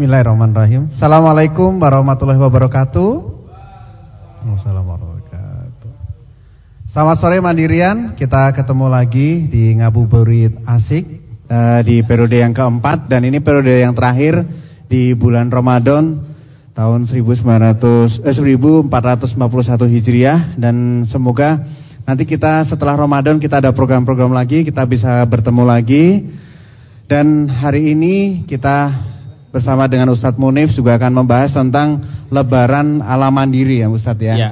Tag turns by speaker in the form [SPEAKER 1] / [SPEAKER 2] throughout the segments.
[SPEAKER 1] Bismillahirrahmanirrahim. Assalamualaikum warahmatullahi wabarakatuh. Wassalamualaikum wabarakatuh. Selamat sore Mandirian, kita ketemu lagi di Ngabuburit Asik uh, di periode yang keempat dan ini periode yang terakhir di bulan Ramadan tahun 1900 eh, 1451 Hijriah dan semoga nanti kita setelah Ramadan kita ada program-program lagi, kita bisa bertemu lagi. Dan hari ini kita bersama dengan Ustadz Munif juga akan membahas tentang lebaran ala mandiri ya Ustadz ya.
[SPEAKER 2] Ya.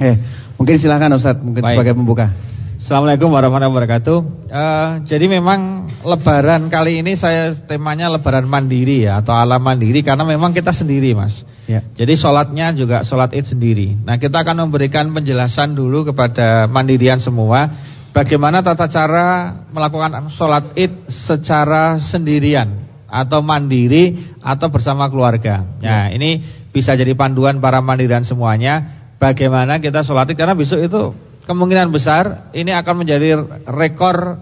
[SPEAKER 1] Eh, mungkin silahkan Ustadz mungkin
[SPEAKER 2] Baik.
[SPEAKER 1] sebagai pembuka.
[SPEAKER 2] Assalamualaikum warahmatullahi wabarakatuh. Eh, jadi memang Lebaran kali ini saya temanya Lebaran mandiri ya atau ala mandiri karena memang kita sendiri mas.
[SPEAKER 1] Ya.
[SPEAKER 2] Jadi sholatnya juga sholat id sendiri. Nah kita akan memberikan penjelasan dulu kepada mandirian semua bagaimana tata cara melakukan sholat id secara sendirian atau mandiri atau bersama keluarga. Nah ini bisa jadi panduan para mandirian semuanya. Bagaimana kita sholat karena besok itu kemungkinan besar ini akan menjadi rekor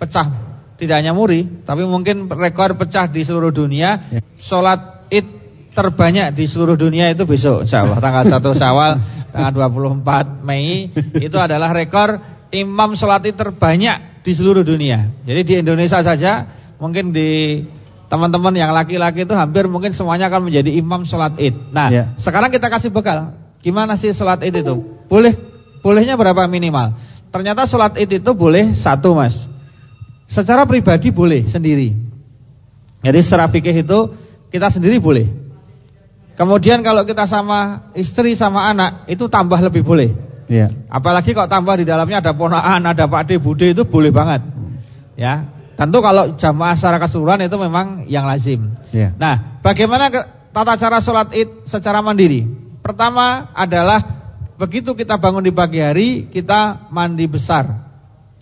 [SPEAKER 2] pecah. Tidak hanya muri tapi mungkin rekor pecah di seluruh dunia.
[SPEAKER 1] Ya.
[SPEAKER 2] sholat id terbanyak di seluruh dunia itu besok. Insya Allah tanggal 1 Syawal tanggal 24 Mei itu adalah rekor imam sholat id terbanyak di seluruh dunia. Jadi di Indonesia saja mungkin di teman-teman yang laki-laki itu hampir mungkin semuanya akan menjadi imam sholat id nah
[SPEAKER 1] Ya.
[SPEAKER 2] sekarang kita kasih bekal gimana sih sholat id itu boleh bolehnya berapa minimal ternyata sholat id itu boleh satu mas secara pribadi boleh sendiri jadi secara fikih itu kita sendiri boleh Kemudian kalau kita sama istri sama anak itu tambah lebih boleh.
[SPEAKER 1] Iya.
[SPEAKER 2] Apalagi kalau tambah di dalamnya ada ponakan, ada Pak D, Bude itu boleh banget. Ya. Tentu kalau jamaah secara keseluruhan itu memang yang lazim.
[SPEAKER 1] Iya.
[SPEAKER 2] Nah, bagaimana tata cara sholat id secara mandiri? Pertama adalah begitu kita bangun di pagi hari kita mandi besar.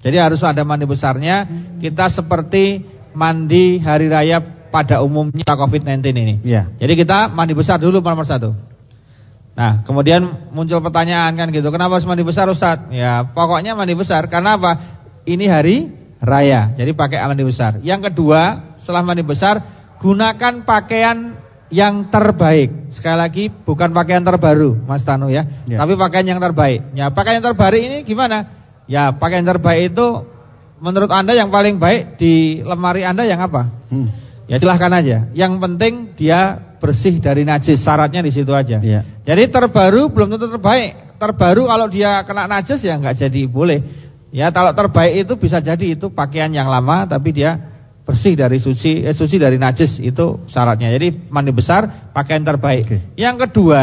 [SPEAKER 2] Jadi harus ada mandi besarnya. Kita seperti mandi hari raya pada umumnya COVID-19 ini.
[SPEAKER 1] Iya.
[SPEAKER 2] Jadi kita mandi besar dulu nomor satu. Nah, kemudian muncul pertanyaan kan gitu, kenapa harus mandi besar Ustaz? Ya, pokoknya mandi besar karena apa? Ini hari raya, jadi pakai mandi besar. Yang kedua, setelah mandi besar, gunakan pakaian yang terbaik. Sekali lagi, bukan pakaian terbaru, Mas Tanu ya,
[SPEAKER 1] Ya.
[SPEAKER 2] tapi pakaian yang terbaik. Ya, pakaian terbaik ini gimana? Ya, pakaian terbaik itu menurut Anda yang paling baik di lemari Anda yang apa?
[SPEAKER 1] Hmm.
[SPEAKER 2] Ya silahkan aja. Yang penting dia bersih dari najis. Syaratnya di situ aja.
[SPEAKER 1] Iya.
[SPEAKER 2] Jadi terbaru belum tentu terbaik. Terbaru kalau dia kena najis ya nggak jadi boleh. Ya kalau terbaik itu bisa jadi itu pakaian yang lama tapi dia bersih dari suci eh, suci dari najis itu syaratnya. Jadi mandi besar pakaian terbaik.
[SPEAKER 1] Oke.
[SPEAKER 2] Yang kedua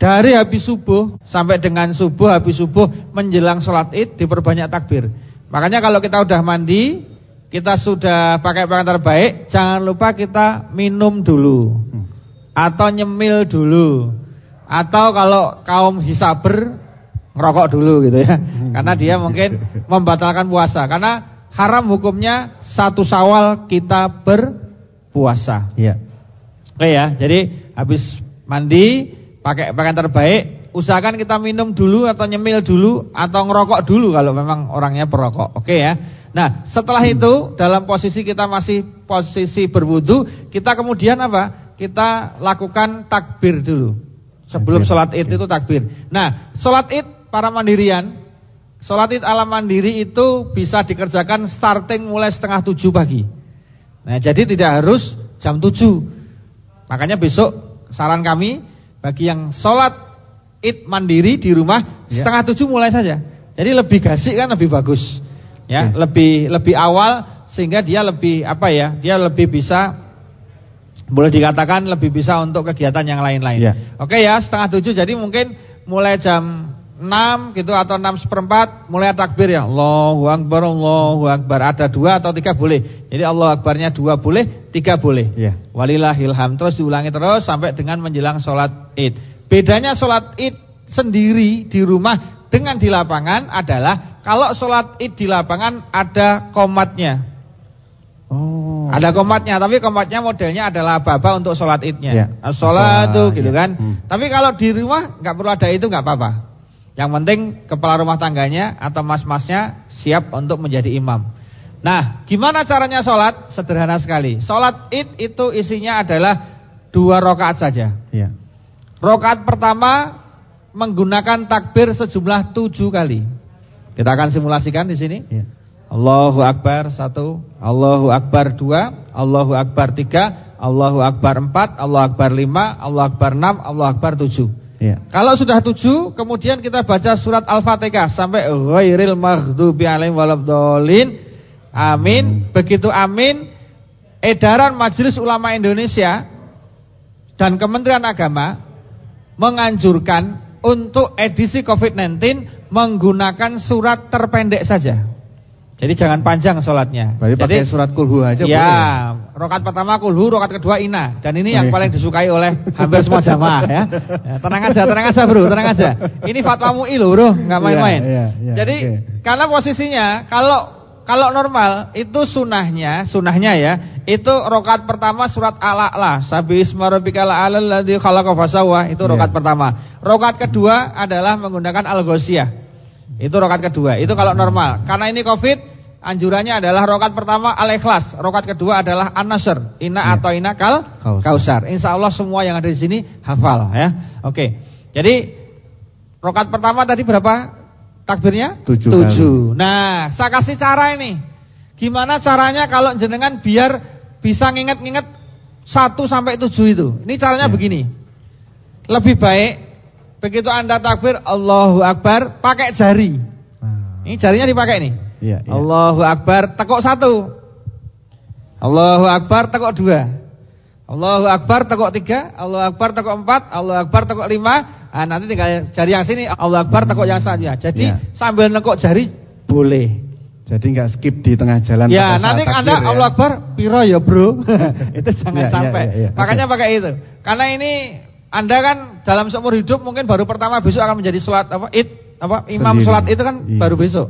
[SPEAKER 2] dari habis subuh sampai dengan subuh habis subuh menjelang sholat id diperbanyak takbir. Makanya kalau kita udah mandi, kita sudah pakai pakaian terbaik, jangan lupa kita minum dulu
[SPEAKER 1] Hmm.
[SPEAKER 2] atau nyemil dulu. Atau kalau kaum hisaber ngerokok dulu gitu ya. Karena dia mungkin membatalkan puasa karena haram hukumnya satu Syawal kita berpuasa.
[SPEAKER 1] Iya.
[SPEAKER 2] Oke ya, jadi habis mandi pakai pakaian terbaik, usahakan kita minum dulu atau nyemil dulu atau ngerokok dulu kalau memang orangnya perokok. Oke ya. Nah, setelah itu dalam posisi kita masih posisi berwudu, kita kemudian apa? Kita lakukan takbir dulu. Sebelum sholat id itu takbir. Nah, sholat id para mandirian, sholat id ala mandiri itu bisa dikerjakan starting mulai setengah tujuh pagi. Nah, jadi tidak harus jam 7. Makanya besok saran kami bagi yang sholat id mandiri di rumah
[SPEAKER 1] Ya.
[SPEAKER 2] setengah tujuh mulai saja. Jadi lebih gasik kan lebih bagus. Ya,
[SPEAKER 1] Oke.
[SPEAKER 2] lebih lebih awal sehingga dia lebih apa ya? Dia lebih bisa boleh dikatakan lebih bisa untuk kegiatan yang lain-lain.
[SPEAKER 1] Ya.
[SPEAKER 2] Oke ya, setengah tujuh jadi mungkin mulai jam 6 gitu atau 6 seperempat mulai takbir ya Allahu Akbar, Allahu Akbar ada dua atau tiga boleh jadi Allah Akbarnya dua boleh, tiga boleh
[SPEAKER 1] Iya.
[SPEAKER 2] Walillahilham terus diulangi terus sampai dengan menjelang sholat id bedanya sholat id sendiri di rumah dengan di lapangan adalah kalau sholat id di lapangan ada komatnya
[SPEAKER 1] Oh.
[SPEAKER 2] ada komatnya, tapi komatnya modelnya adalah baba untuk sholat idnya.
[SPEAKER 1] Ya.
[SPEAKER 2] Sholat tuh
[SPEAKER 1] Ah,
[SPEAKER 2] gitu
[SPEAKER 1] ya.
[SPEAKER 2] kan.
[SPEAKER 1] Hmm.
[SPEAKER 2] Tapi kalau di rumah nggak perlu ada itu nggak apa-apa. Yang penting kepala rumah tangganya atau mas-masnya siap untuk menjadi imam. Nah, gimana caranya sholat? Sederhana sekali. Sholat id itu isinya adalah dua rokaat saja.
[SPEAKER 1] Ya.
[SPEAKER 2] Rokaat pertama menggunakan takbir sejumlah tujuh kali. Kita akan simulasikan di sini.
[SPEAKER 1] Ya.
[SPEAKER 2] Allahu Akbar satu, Allahu Akbar dua, Allahu Akbar tiga, Allahu Akbar empat, Allahu Akbar lima, Allahu Akbar enam, Allahu Akbar tujuh.
[SPEAKER 1] Ya.
[SPEAKER 2] Kalau sudah tujuh, kemudian kita baca surat Al-Fatihah sampai ghairil maghdubi alaihim waladdallin. Amin. Begitu amin, edaran Majelis Ulama Indonesia dan Kementerian Agama menganjurkan untuk edisi COVID-19 menggunakan surat terpendek saja. Jadi jangan panjang sholatnya.
[SPEAKER 1] Berarti
[SPEAKER 2] Jadi,
[SPEAKER 1] pakai surat kulhu aja
[SPEAKER 2] ya,
[SPEAKER 1] boleh.
[SPEAKER 2] rokat pertama kulhu, rokat kedua ina. Dan ini yang paling disukai oleh hampir semua jamaah ya. Ya, Tenang aja, tenang aja bro, tenang aja. Ini fatwa MUI loh bro, nggak main-main.
[SPEAKER 1] Iya, iya, iya,
[SPEAKER 2] Jadi
[SPEAKER 1] oke.
[SPEAKER 2] karena posisinya kalau kalau normal itu sunahnya, sunahnya ya, itu rokat pertama surat al-a'la, sabi isma rabbikal a'la alladzi khalaqa fasawwa, itu rokat
[SPEAKER 1] Iya.
[SPEAKER 2] pertama. Rokat kedua adalah menggunakan al-ghasyiyah. Itu rokat kedua. Itu kalau normal. Karena ini Covid, anjurannya adalah rokat pertama al-ikhlas, rokat kedua adalah an-nasr, inna
[SPEAKER 1] Ya.
[SPEAKER 2] atau inna kal
[SPEAKER 1] Kausar.
[SPEAKER 2] kausar. Insya Allah semua yang ada di sini hafal ya. Oke. Jadi rokat pertama tadi berapa takbirnya?
[SPEAKER 1] Tujuh
[SPEAKER 2] Tujuh. Nah, saya kasih cara ini. Gimana caranya kalau jenengan biar bisa nginget-nginget satu sampai tujuh itu? Ini caranya
[SPEAKER 1] Ya.
[SPEAKER 2] begini. Lebih baik begitu anda takbir Allahu Akbar pakai jari.
[SPEAKER 1] Ah.
[SPEAKER 2] Ini jarinya dipakai nih.
[SPEAKER 1] Iya, iya.
[SPEAKER 2] Allahu Akbar tekuk satu. Allahu Akbar tekuk dua. Allahu Akbar tekuk tiga. Allahu Akbar tekuk empat. Allahu Akbar tekuk lima. Ah, nanti tinggal jari yang sini. Allahu Akbar tekuk yang saja. Jadi
[SPEAKER 1] Iya.
[SPEAKER 2] sambil nekuk jari boleh.
[SPEAKER 1] Jadi nggak skip di tengah jalan.
[SPEAKER 2] Ya, nanti
[SPEAKER 1] takbir
[SPEAKER 2] Anda
[SPEAKER 1] ya.
[SPEAKER 2] Allah Akbar piro ya, Bro. itu jangan
[SPEAKER 1] iya,
[SPEAKER 2] sampai.
[SPEAKER 1] iya, iya.
[SPEAKER 2] Makanya pakai itu. Karena ini Anda kan dalam seumur hidup mungkin baru pertama besok akan menjadi sholat apa? Id, apa? Imam
[SPEAKER 1] Sendiri.
[SPEAKER 2] sholat itu kan
[SPEAKER 1] Iya.
[SPEAKER 2] baru besok.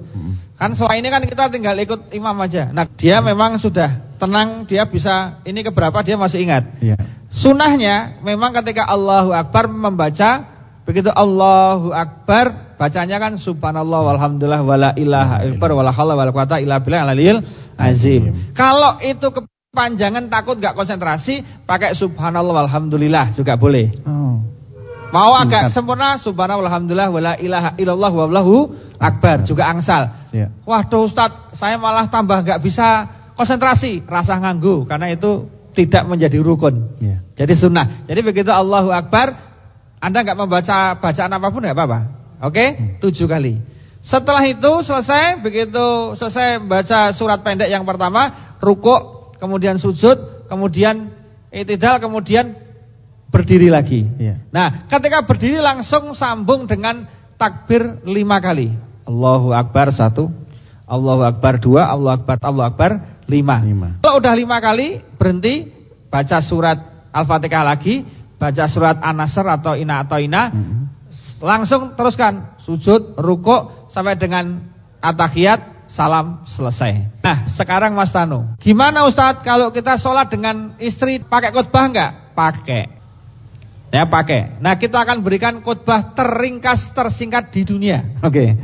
[SPEAKER 2] Kan setelah ini kan kita tinggal ikut imam aja. Nah, dia memang sudah tenang, dia bisa ini keberapa dia masih ingat.
[SPEAKER 1] Iya.
[SPEAKER 2] Sunahnya memang ketika Allahu Akbar membaca begitu Allahu Akbar bacanya kan subhanallah walhamdulillah wala ilaha illallah wala haula wala quwata illa billah aliyil azim. Kalau itu kepanjangan takut nggak konsentrasi pakai subhanallah walhamdulillah juga boleh.
[SPEAKER 1] Oh.
[SPEAKER 2] Mau agak
[SPEAKER 1] Singkat.
[SPEAKER 2] sempurna subhanallah walhamdulillah wala ilaha illallah wallahu akbar juga angsal.
[SPEAKER 1] Iya.
[SPEAKER 2] Waduh Ustaz, saya malah tambah nggak bisa konsentrasi, rasa nganggu karena itu tidak menjadi rukun.
[SPEAKER 1] Iya.
[SPEAKER 2] Jadi sunnah. Jadi begitu Allahu Akbar, Anda nggak membaca bacaan apa pun nggak apa-apa. Oke?
[SPEAKER 1] Hmm.
[SPEAKER 2] Tujuh kali. Setelah itu selesai, begitu selesai baca surat pendek yang pertama, rukuk, kemudian sujud, kemudian itidal, kemudian berdiri lagi.
[SPEAKER 1] Iya.
[SPEAKER 2] Nah, ketika berdiri langsung sambung dengan takbir lima kali. Allahu Akbar satu, Allahu Akbar dua, Allahu Akbar, Allahu Akbar lima.
[SPEAKER 1] Lima.
[SPEAKER 2] Kalau udah lima kali berhenti, baca surat Al-Fatihah lagi, baca surat An-Nasr atau Ina atau Ina,
[SPEAKER 1] Mm.
[SPEAKER 2] langsung teruskan sujud, rukuk sampai dengan atahiyat, salam selesai. Nah, sekarang Mas Tanu, gimana Ustadz kalau kita sholat dengan istri pakai khutbah enggak? Pakai. Ya pakai. Nah kita akan berikan khutbah teringkas tersingkat di dunia. Oke.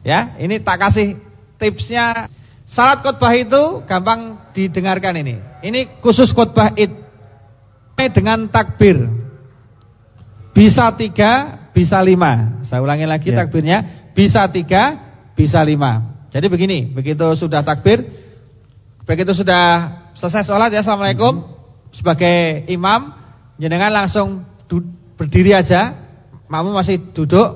[SPEAKER 2] Ya ini tak kasih tipsnya. Salat khutbah itu gampang didengarkan ini. Ini khusus khutbah id. Dengan takbir. Bisa tiga, bisa lima. Saya ulangi lagi
[SPEAKER 1] Ya.
[SPEAKER 2] takbirnya. Bisa tiga, bisa lima. Jadi begini, begitu sudah takbir, begitu sudah selesai sholat ya Assalamualaikum. Sebagai imam, jenengan langsung berdiri aja. Mamu masih duduk,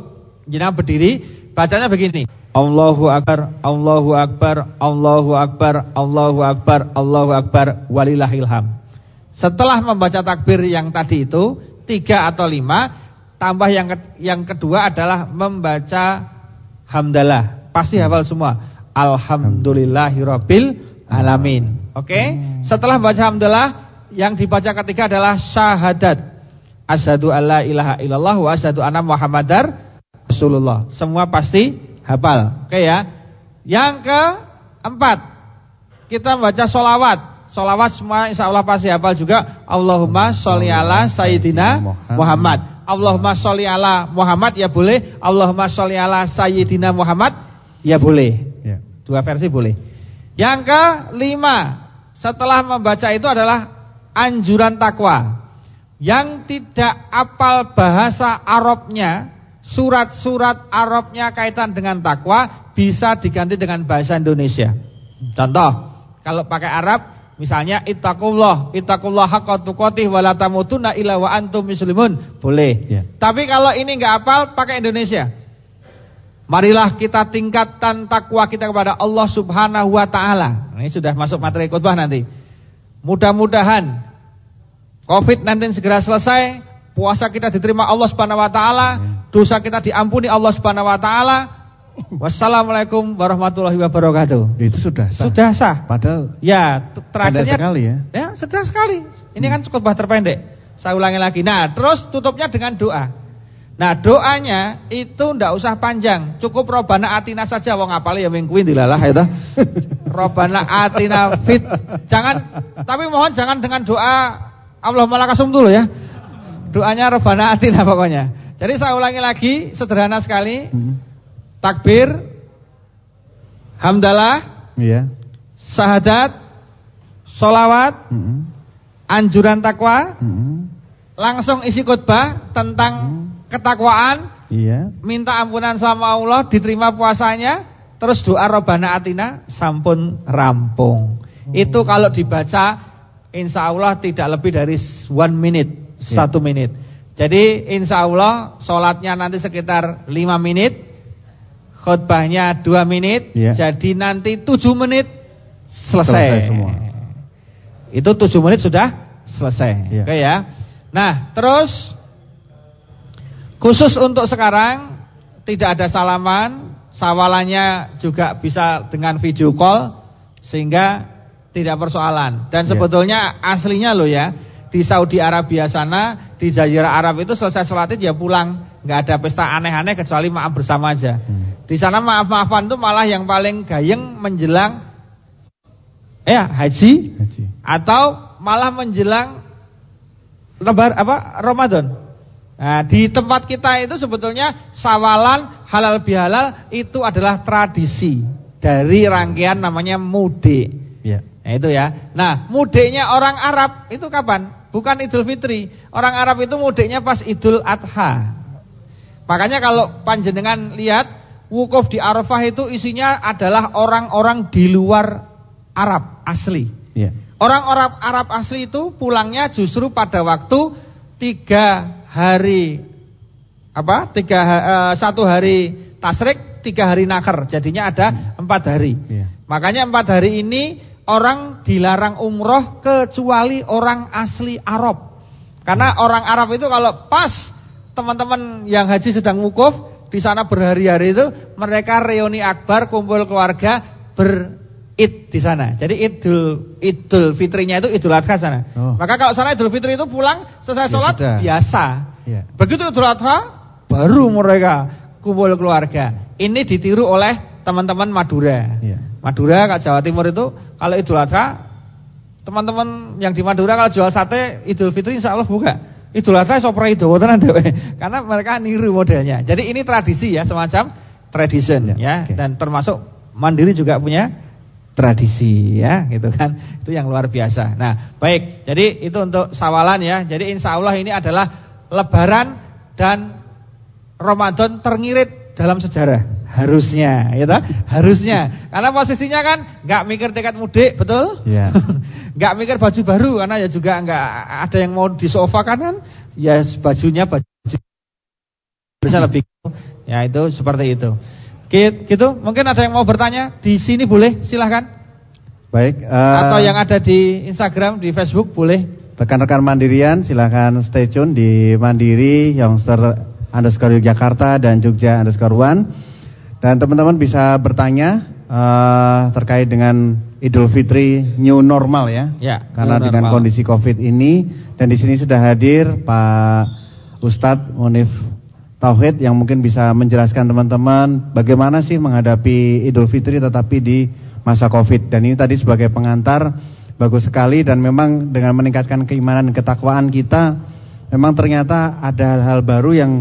[SPEAKER 2] jenengan berdiri. Bacanya begini. Allahu Akbar, Allahu Akbar, Allahu Akbar, Allahu Akbar, Allahu Akbar, walillahilham. Setelah membaca takbir yang tadi itu tiga atau lima, tambah yang ke- yang kedua adalah membaca hamdalah. Pasti hafal semua. Alhamdulillahirabbil alamin. Oke? Setelah baca hamdalah, yang dibaca ketiga adalah syahadat. Asyhadu alla ilaha illallah wa asyhadu anna Muhammadar Rasulullah. Semua pasti hafal. Oke ya. Yang keempat, kita baca solawat. Solawat semua insya Allah pasti hafal juga. Allahumma sholli ala Sayyidina Muhammad. Allahumma sholli ala Muhammad ya boleh. Allahumma sholli ala Sayyidina Muhammad ya boleh.
[SPEAKER 1] Ya.
[SPEAKER 2] Dua versi boleh. Yang kelima, setelah membaca itu adalah anjuran takwa. Yang tidak apal bahasa Arabnya, surat-surat Arabnya kaitan dengan takwa bisa diganti dengan bahasa Indonesia. Contoh, kalau pakai Arab misalnya ittaqullah, ittaqullah haqqa tuqatih wa la tamutunna illa wa antum muslimun, boleh.
[SPEAKER 1] Ya.
[SPEAKER 2] Tapi kalau ini enggak apal pakai Indonesia. Marilah kita tingkatkan takwa kita kepada Allah Subhanahu wa taala. Ini sudah masuk materi khutbah nanti. Mudah-mudahan Covid-19 segera selesai, puasa kita diterima Allah Subhanahu wa taala, dosa kita diampuni Allah Subhanahu wa taala. Wassalamualaikum warahmatullahi wabarakatuh.
[SPEAKER 1] Itu sudah sah.
[SPEAKER 2] Sudah sah.
[SPEAKER 1] Padahal
[SPEAKER 2] Ya, terakhirnya
[SPEAKER 1] sekali ya.
[SPEAKER 2] Ya, sederhana sekali. Ini kan khutbah terpendek. Saya ulangi lagi. Nah, terus tutupnya dengan doa. Nah, doanya itu ndak usah panjang. Cukup robana atina saja wong apale ya ming kuwi dilalah itu. robana atina fit. Jangan tapi mohon jangan dengan doa Allahumma lakasum dulu ya. Doanya robana atina pokoknya. Jadi saya ulangi lagi, sederhana sekali.
[SPEAKER 1] Hmm.
[SPEAKER 2] Takbir Hamdalah
[SPEAKER 1] Iya.
[SPEAKER 2] Sahadat Solawat
[SPEAKER 1] Hmm.
[SPEAKER 2] Anjuran takwa
[SPEAKER 1] Hmm.
[SPEAKER 2] Langsung isi khutbah tentang ketakwaan
[SPEAKER 1] Iya.
[SPEAKER 2] Minta ampunan sama Allah Diterima puasanya Terus doa Robana Atina Sampun rampung Itu kalau dibaca Insya Allah tidak lebih dari one minute
[SPEAKER 1] Ya.
[SPEAKER 2] Satu menit Jadi insya Allah Sholatnya nanti sekitar lima menit Khutbahnya dua menit
[SPEAKER 1] Ya.
[SPEAKER 2] Jadi nanti tujuh menit Selesai,
[SPEAKER 1] Selesai semua.
[SPEAKER 2] Itu tujuh menit sudah selesai
[SPEAKER 1] Ya.
[SPEAKER 2] Oke ya Nah terus Khusus untuk sekarang Tidak ada salaman Sawalannya juga bisa dengan video call Sehingga tidak persoalan Dan
[SPEAKER 1] Ya.
[SPEAKER 2] sebetulnya aslinya loh ya Di Saudi Arabia sana Di Jazirah Arab itu selesai sholat id ya pulang nggak ada pesta aneh-aneh kecuali maaf bersama aja
[SPEAKER 1] Hmm.
[SPEAKER 2] Di sana maaf-maafan itu malah yang paling gayeng menjelang Ya haji
[SPEAKER 1] Haji.
[SPEAKER 2] atau malah menjelang lebar apa Ramadan. Nah, di tempat kita itu sebetulnya sawalan halal bihalal itu adalah tradisi dari rangkaian namanya mudik.
[SPEAKER 1] Iya.
[SPEAKER 2] Nah, itu ya. Nah, mudiknya orang Arab itu kapan? Bukan Idul Fitri. Orang Arab itu mudiknya pas Idul Adha. Makanya kalau panjenengan lihat wukuf di Arafah itu isinya adalah orang-orang di luar Arab asli.
[SPEAKER 1] Iya.
[SPEAKER 2] Orang-orang Arab asli itu pulangnya justru pada waktu tiga hari apa? Tiga eh, satu hari tasrik, tiga hari nakar. Jadinya ada empat hari.
[SPEAKER 1] Iya.
[SPEAKER 2] Makanya empat hari ini orang dilarang umroh kecuali orang asli Arab. Karena orang Arab itu kalau pas teman-teman yang haji sedang wukuf di sana berhari-hari itu mereka reuni akbar kumpul keluarga berid di sana. Jadi idul idul fitrinya itu idul adha sana.
[SPEAKER 1] Oh.
[SPEAKER 2] Maka kalau sana idul fitri itu pulang selesai
[SPEAKER 1] Ya
[SPEAKER 2] sholat
[SPEAKER 1] sudah.
[SPEAKER 2] biasa.
[SPEAKER 1] Iya.
[SPEAKER 2] Begitu idul adha baru mereka kumpul keluarga. Ini ditiru oleh teman-teman Madura.
[SPEAKER 1] Iya.
[SPEAKER 2] Madura Kak Jawa Timur itu kalau Idul Adha teman-teman yang di Madura kalau jual sate Idul Fitri insya Allah buka. Idul Adha sopra itu tenan. Karena mereka niru modelnya. Jadi ini tradisi ya semacam tradition
[SPEAKER 1] Ya,
[SPEAKER 2] ya
[SPEAKER 1] oke.
[SPEAKER 2] dan termasuk Mandiri juga punya tradisi ya gitu kan. Itu yang luar biasa. Nah, baik. Jadi itu untuk sawalan ya. Jadi insya Allah ini adalah lebaran dan Ramadan terngirit dalam sejarah. Harusnya, ya toh? Harusnya. Karena posisinya kan nggak mikir tiket mudik, betul?
[SPEAKER 1] Iya.
[SPEAKER 2] nggak mikir baju baru karena ya juga nggak ada yang mau disofakan kan? Ya bajunya baju bisa lebih ya itu seperti itu. Gitu, mungkin ada yang mau bertanya di sini boleh, silahkan.
[SPEAKER 1] Baik. eh,
[SPEAKER 2] Atau yang ada di Instagram, di Facebook boleh.
[SPEAKER 1] Rekan-rekan Mandirian silahkan stay tune di Mandiri Youngster underscore Yogyakarta dan Jogja underscore One dan teman-teman bisa bertanya eh, terkait dengan Idul Fitri new normal ya.
[SPEAKER 2] Ya,
[SPEAKER 1] Karena dengan
[SPEAKER 2] normal.
[SPEAKER 1] kondisi Covid ini dan di sini sudah hadir Pak Ustadz Munif Tauhid yang mungkin bisa menjelaskan teman-teman bagaimana sih menghadapi Idul Fitri tetapi di masa Covid dan ini tadi sebagai pengantar bagus sekali dan memang dengan meningkatkan keimanan dan ketakwaan kita memang ternyata ada hal-hal baru yang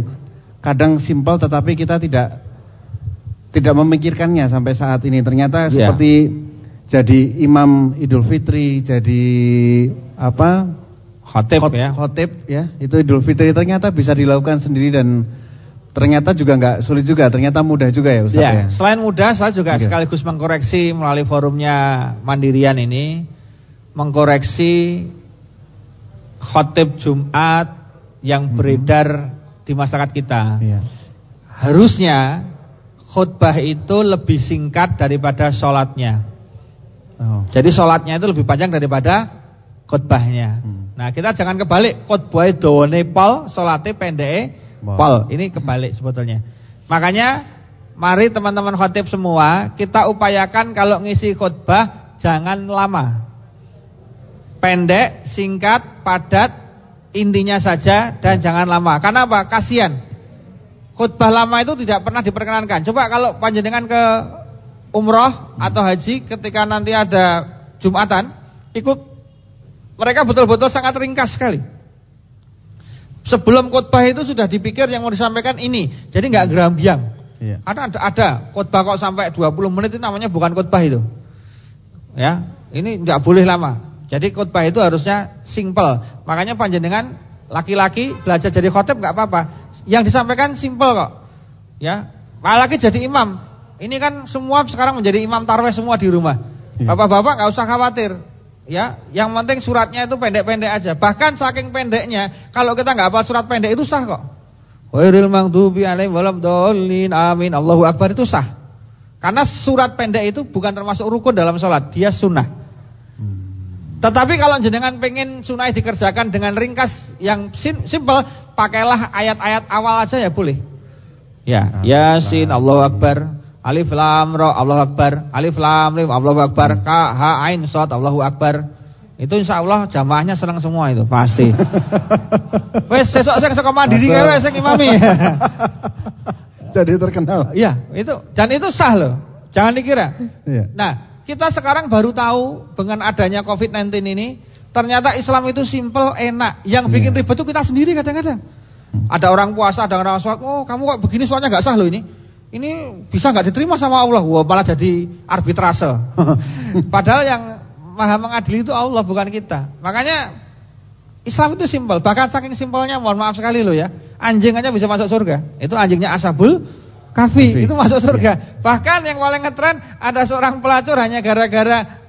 [SPEAKER 1] kadang simpel tetapi kita tidak tidak memikirkannya sampai saat ini ternyata
[SPEAKER 2] Ya.
[SPEAKER 1] seperti jadi imam Idul Fitri, jadi apa?
[SPEAKER 2] Khotib
[SPEAKER 1] Khot-
[SPEAKER 2] ya.
[SPEAKER 1] Khotib ya. Itu Idul Fitri ternyata bisa dilakukan sendiri dan ternyata juga nggak sulit juga, ternyata mudah juga ya Ustaz
[SPEAKER 2] Ya,
[SPEAKER 1] ya.
[SPEAKER 2] selain mudah saya juga
[SPEAKER 1] Oke.
[SPEAKER 2] sekaligus mengkoreksi melalui forumnya Mandirian ini mengkoreksi khotib Jumat yang beredar di masyarakat kita.
[SPEAKER 1] Iya.
[SPEAKER 2] Harusnya khutbah itu lebih singkat daripada sholatnya.
[SPEAKER 1] Oh.
[SPEAKER 2] Jadi sholatnya itu lebih panjang daripada khutbahnya.
[SPEAKER 1] Hmm.
[SPEAKER 2] Nah kita jangan kebalik khutbahnya dawane pol, sholatnya pendek pol. Ini kebalik sebetulnya. Makanya mari teman-teman khotib semua kita upayakan kalau ngisi khutbah jangan lama. Pendek, singkat, padat, intinya saja dan jangan lama. Karena apa? Kasihan. Khutbah lama itu tidak pernah diperkenankan. Coba kalau panjenengan ke umroh atau haji ketika nanti ada Jumatan, ikut mereka betul-betul sangat ringkas sekali. Sebelum khutbah itu sudah dipikir yang mau disampaikan ini. Jadi nggak gerambiang.
[SPEAKER 1] Iya.
[SPEAKER 2] Ada ada, ada khutbah kok sampai 20 menit itu namanya bukan khutbah itu. Ya, ini nggak boleh lama. Jadi khutbah itu harusnya simple. Makanya panjenengan laki-laki belajar jadi khotib nggak apa-apa. Yang disampaikan simple kok. Ya, apalagi jadi imam. Ini kan semua sekarang menjadi imam tarweh semua di rumah.
[SPEAKER 1] Iya.
[SPEAKER 2] Bapak-bapak nggak usah khawatir. Ya, yang penting suratnya itu pendek-pendek aja. Bahkan saking pendeknya, kalau kita nggak hafal surat pendek itu sah kok. Wairil maghdubi alaihim waladhdallin. Amin. Allahu akbar itu sah. Karena surat pendek itu bukan termasuk rukun dalam sholat, dia sunnah. Tetapi kalau jenengan pengen sunnah dikerjakan dengan ringkas yang sim simple, pakailah ayat-ayat awal aja ya boleh. Ya, Yasin, Allahu Akbar. Alif lam ra Allahu Akbar. Alif lam mim Allahu Akbar. Ka ha ain shad Allahu Akbar. Itu insya Allah jamaahnya senang semua itu pasti. Wes sesuk sing saka mandiri kae sing imami.
[SPEAKER 1] Jadi terkenal.
[SPEAKER 2] Iya, itu dan itu sah loh. Jangan dikira.
[SPEAKER 1] Iya.
[SPEAKER 2] Nah, kita sekarang baru tahu dengan adanya COVID-19 ini, ternyata Islam itu simple, enak. Yang bikin
[SPEAKER 1] Iya.
[SPEAKER 2] ribet itu kita sendiri kadang-kadang. Ada orang puasa, ada orang sholat, oh kamu kok begini soalnya nggak sah loh ini. Ini bisa nggak diterima sama Allah? Wah, malah jadi arbitrase. Padahal yang maha mengadili itu Allah bukan kita. Makanya Islam itu simpel. Bahkan saking simpelnya, mohon maaf sekali loh ya. Anjing aja bisa masuk surga. Itu anjingnya Ashabul Kafi.
[SPEAKER 1] Kafi.
[SPEAKER 2] Itu masuk surga. Bahkan yang paling ngetren ada seorang pelacur hanya gara-gara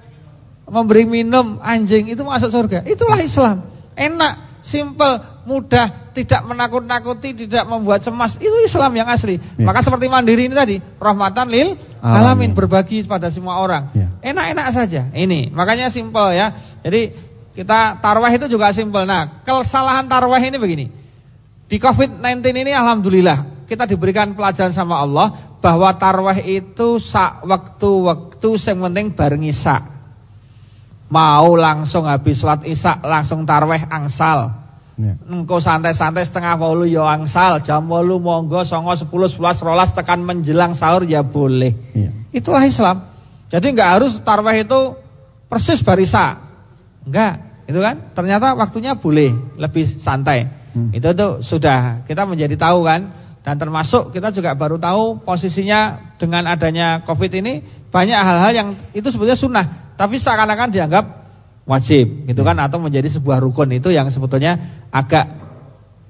[SPEAKER 2] memberi minum anjing itu masuk surga. Itulah Islam. Enak, simpel, mudah, tidak menakut-nakuti, tidak membuat cemas. Itu Islam yang asli.
[SPEAKER 1] Ya.
[SPEAKER 2] Maka seperti mandiri ini tadi, rahmatan lil
[SPEAKER 1] Alamin.
[SPEAKER 2] alamin berbagi pada semua orang.
[SPEAKER 1] Ya.
[SPEAKER 2] Enak-enak saja. Ini, makanya simpel ya. Jadi kita tarwah itu juga simpel. Nah, kesalahan tarwah ini begini. Di COVID-19 ini alhamdulillah kita diberikan pelajaran sama Allah bahwa tarwah itu sak waktu-waktu yang penting bareng isak. Mau langsung habis sholat isak langsung tarweh angsal.
[SPEAKER 1] Iya.
[SPEAKER 2] Engko santai-santai setengah wolu ya angsal, jam wolu monggo songo 10 11 rolas tekan menjelang sahur ya boleh.
[SPEAKER 1] Iya.
[SPEAKER 2] Itulah Islam. Jadi nggak harus tarweh itu persis barisa. Enggak, itu kan? Ternyata waktunya boleh, lebih santai.
[SPEAKER 1] Hmm.
[SPEAKER 2] Itu tuh sudah kita menjadi tahu kan. Dan termasuk kita juga baru tahu posisinya dengan adanya Covid ini banyak hal-hal yang itu sebetulnya sunnah, tapi seakan-akan dianggap wajib, gitu kan? Atau menjadi sebuah rukun itu yang sebetulnya agak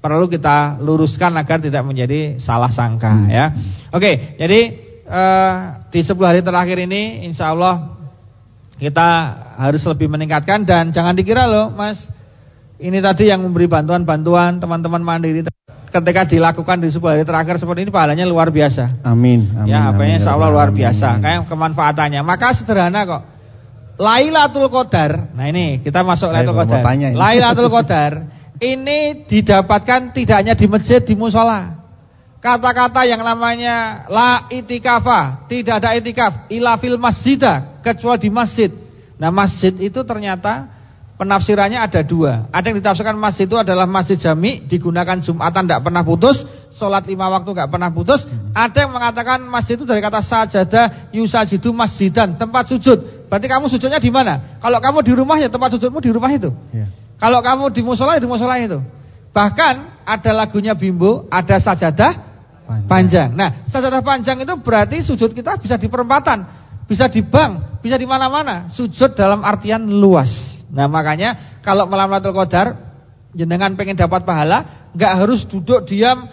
[SPEAKER 2] perlu kita luruskan agar tidak menjadi salah sangka
[SPEAKER 1] Hmm.
[SPEAKER 2] ya. Oke, jadi eh, di 10 hari terakhir ini insya Allah kita harus lebih meningkatkan dan jangan dikira loh Mas ini tadi yang memberi bantuan-bantuan teman-teman mandiri ketika dilakukan di 10 hari terakhir seperti ini pahalanya luar biasa.
[SPEAKER 1] Amin. amin
[SPEAKER 2] ya, apa
[SPEAKER 1] amin,
[SPEAKER 2] insya Allah luar
[SPEAKER 1] amin,
[SPEAKER 2] biasa.
[SPEAKER 1] amin.
[SPEAKER 2] Kayak kemanfaatannya. Maka sederhana kok. Lailatul Qadar. Nah ini kita masuk
[SPEAKER 1] Saya
[SPEAKER 2] Lailatul Qadar. Lailatul Qadar ini didapatkan tidak hanya di masjid, di musola. Kata-kata yang namanya la itikafa, tidak ada itikaf, ila fil masjidah, kecuali di masjid. Nah masjid itu ternyata penafsirannya ada dua. Ada yang ditafsirkan masjid itu adalah masjid jami, digunakan jumatan tidak pernah putus, sholat lima waktu nggak pernah putus. Ada yang mengatakan masjid itu dari kata sajadah, yusajidu masjidan, tempat sujud. Berarti kamu sujudnya di mana? Kalau kamu di rumah ya tempat sujudmu di rumah itu.
[SPEAKER 1] Iya.
[SPEAKER 2] Kalau kamu di musola ya di musola itu. Bahkan ada lagunya Bimbo, ada sajadah panjang. Nah, sajadah panjang itu berarti sujud kita bisa di perempatan. bisa di bank, bisa di mana-mana. Sujud dalam artian luas. Nah, makanya kalau malam Lailatul Qadar jenengan pengen dapat pahala, nggak harus duduk diam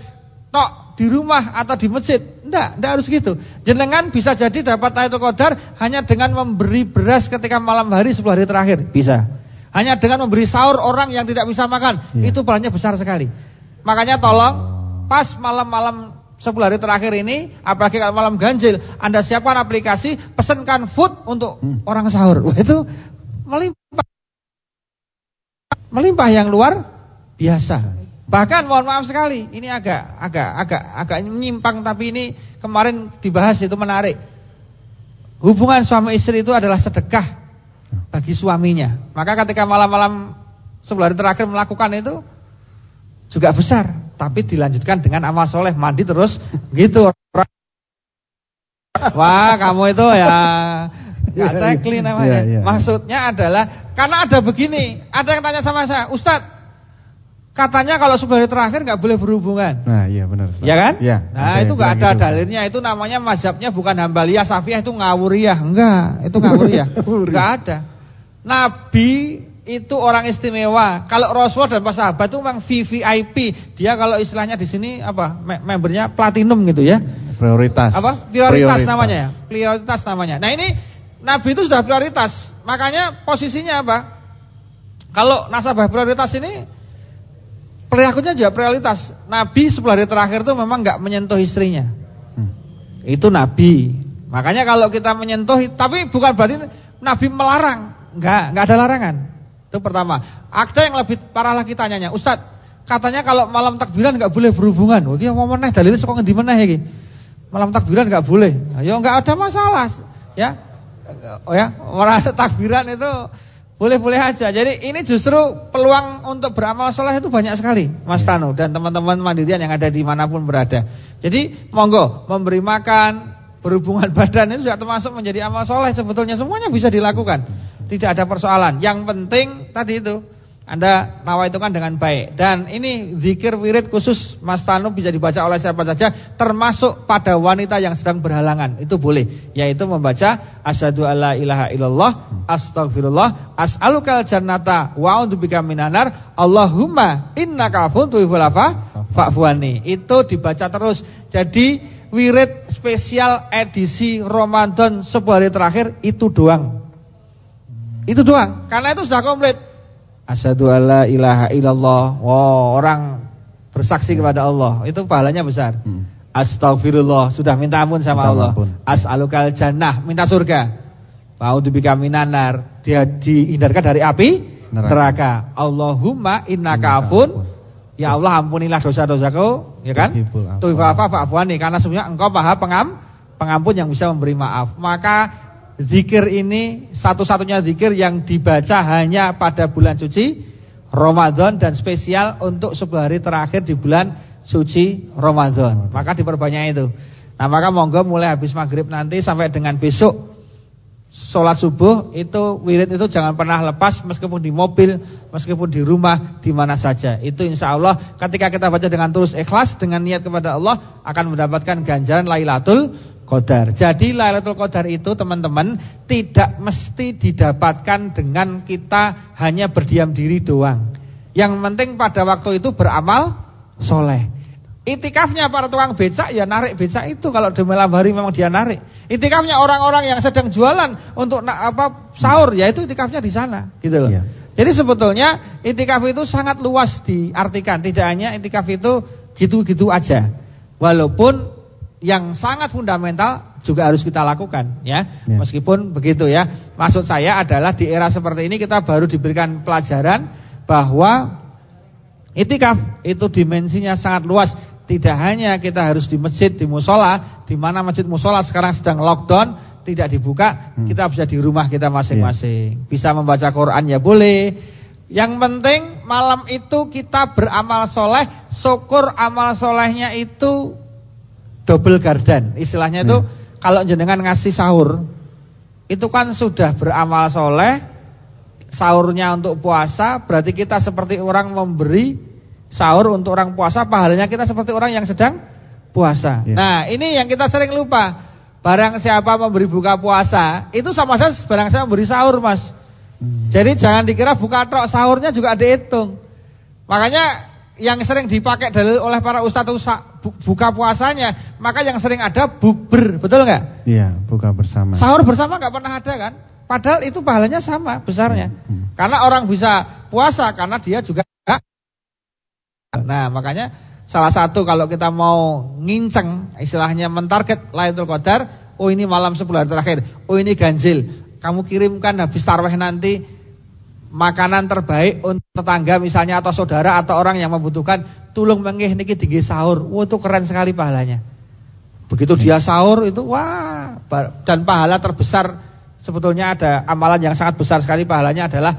[SPEAKER 2] tok di rumah atau di masjid. Enggak, enggak harus gitu. Jenengan bisa jadi dapat Lailatul Qadar hanya dengan memberi beras ketika malam hari 10 hari terakhir. Bisa. Hanya dengan memberi sahur orang yang tidak bisa makan. Ya. Itu perannya besar sekali. Makanya tolong pas malam-malam 10 hari terakhir ini, apalagi kalau malam ganjil, Anda siapkan aplikasi, pesankan food untuk hmm. orang sahur. Wah, itu melimpah. Melimpah yang luar biasa. Bahkan mohon maaf sekali, ini agak agak agak agak menyimpang tapi ini kemarin dibahas itu menarik. Hubungan suami istri itu adalah sedekah bagi suaminya. Maka ketika malam-malam sebelah hari terakhir melakukan itu juga besar, tapi dilanjutkan dengan amal soleh mandi terus gitu. Wah kamu itu ya nggak yeah, clean namanya. Yeah, yeah. Maksudnya adalah karena ada begini, ada yang tanya sama saya, Ustadz Katanya kalau sebulan terakhir nggak boleh berhubungan.
[SPEAKER 1] Nah, iya benar.
[SPEAKER 2] Ya kan?
[SPEAKER 1] Ya.
[SPEAKER 2] Nah, itu nggak ada gitu. dalilnya. Itu namanya mazhabnya bukan Hambaliyah, Safiyah itu ngawuriyah. Enggak, itu ngawuriyah. Enggak ada. Nabi itu orang istimewa. Kalau Rasulullah dan para sahabat itu memang VVIP. Dia kalau istilahnya di sini apa? Membernya platinum gitu ya.
[SPEAKER 1] Prioritas.
[SPEAKER 2] Apa? Prioritas, prioritas. namanya ya. Prioritas namanya. Nah, ini Nabi itu sudah prioritas. Makanya posisinya apa? Kalau nasabah prioritas ini perilakunya juga prioritas. Nabi sebelah hari terakhir itu memang nggak menyentuh istrinya. Hmm. Itu Nabi. Makanya kalau kita menyentuh, tapi bukan berarti Nabi melarang. Nggak, nggak ada larangan. Itu pertama. Ada yang lebih parah lagi tanyanya, Ustaz, katanya kalau malam takbiran nggak boleh berhubungan. Oh, dia mau meneh dalilnya kok ngendi meneh iki? Malam takbiran nggak boleh. Ya nggak ada masalah, ya. Oh ya, orang takbiran itu boleh-boleh aja. Jadi ini justru peluang untuk beramal soleh itu banyak sekali, Mas ya. Tano dan teman-teman mandirian yang ada di mana pun berada. Jadi monggo memberi makan, berhubungan badan itu juga termasuk menjadi amal soleh sebetulnya semuanya bisa dilakukan. Tidak ada persoalan. Yang penting tadi itu anda nawa itu kan dengan baik. Dan ini zikir wirid khusus Mas Tanu bisa dibaca oleh siapa saja Termasuk pada wanita yang sedang berhalangan. Itu boleh Yaitu membaca Asyadu alla ilaha illallah Astagfirullah As'alukal jannata Wa'udubika minanar Allahumma innaka funtu ifulafa Fa'fuani Itu dibaca terus. Jadi wirid spesial edisi Ramadan hari terakhir Itu doang. Itu doang Karena itu sudah komplit Asyhadu alla ilaha illallah. Wow, orang bersaksi kepada Allah, itu pahalanya besar. Hmm. Astagfirullah, sudah minta ampun sama minta Allah. As'alukal jannah, minta surga. Fa'udzubika minanar, dia dihindarkan dari api neraka. neraka. Allahumma innaka afun. Ya Allah ampunilah dosa-dosaku, ya kan? Tuhifa fa'fuani karena sebenarnya engkau Maha pengam, pengampun yang bisa memberi maaf. Maka zikir ini satu-satunya zikir yang dibaca hanya pada bulan suci Ramadan dan spesial untuk sebuah hari terakhir di bulan suci Ramadan. Maka diperbanyak itu. Nah maka monggo mulai habis maghrib nanti sampai dengan besok Sholat subuh itu wirid itu jangan pernah lepas meskipun di mobil, meskipun di rumah, di mana saja. Itu insya Allah ketika kita baca dengan tulus ikhlas dengan niat kepada Allah akan mendapatkan ganjaran Lailatul Qadar. Jadi Lailatul Qadar itu teman-teman tidak mesti didapatkan dengan kita hanya berdiam diri doang. Yang penting pada waktu itu beramal soleh. Itikafnya para tukang becak ya narik becak itu kalau di malam hari memang dia narik. Itikafnya orang-orang yang sedang jualan untuk apa sahur ya itu itikafnya di sana gitu loh. Iya. Jadi sebetulnya itikaf itu sangat luas diartikan, tidak hanya itikaf itu gitu-gitu aja. Walaupun yang sangat fundamental juga harus kita lakukan ya. ya. Meskipun begitu ya. Maksud saya adalah di era seperti ini kita baru diberikan pelajaran bahwa itikaf itu dimensinya sangat luas. Tidak hanya kita harus di masjid, di musola, di mana masjid musola sekarang sedang lockdown, tidak dibuka, hmm. kita bisa di rumah kita masing-masing. Ya. Bisa membaca Quran ya boleh. Yang penting malam itu kita beramal soleh, syukur amal solehnya itu double garden. Istilahnya itu hmm. kalau jenengan ngasih sahur itu kan sudah beramal soleh, sahurnya untuk puasa, berarti kita seperti orang memberi sahur untuk orang puasa, pahalanya kita seperti orang yang sedang puasa. Ya. Nah ini yang kita sering lupa. barang siapa memberi buka puasa, itu sama saja barang saya memberi sahur, Mas. Hmm. Jadi jangan dikira buka tok, sahurnya juga dihitung. Makanya yang sering dipakai dalil oleh para ustadz buka puasanya, maka yang sering ada bukber, betul nggak?
[SPEAKER 1] Iya, buka bersama.
[SPEAKER 2] Sahur bersama nggak pernah ada kan? Padahal itu pahalanya sama besarnya. Hmm. hmm. Karena orang bisa puasa karena dia juga Nah, makanya salah satu kalau kita mau nginceng istilahnya mentarget Lailatul Qadar, oh ini malam 10 hari terakhir, oh ini ganjil. Kamu kirimkan habis tarawih nanti makanan terbaik untuk tetangga misalnya atau saudara atau orang yang membutuhkan tulung mengih niki tinggi sahur. Wah itu keren sekali pahalanya. Begitu dia sahur itu wah dan pahala terbesar sebetulnya ada amalan yang sangat besar sekali pahalanya adalah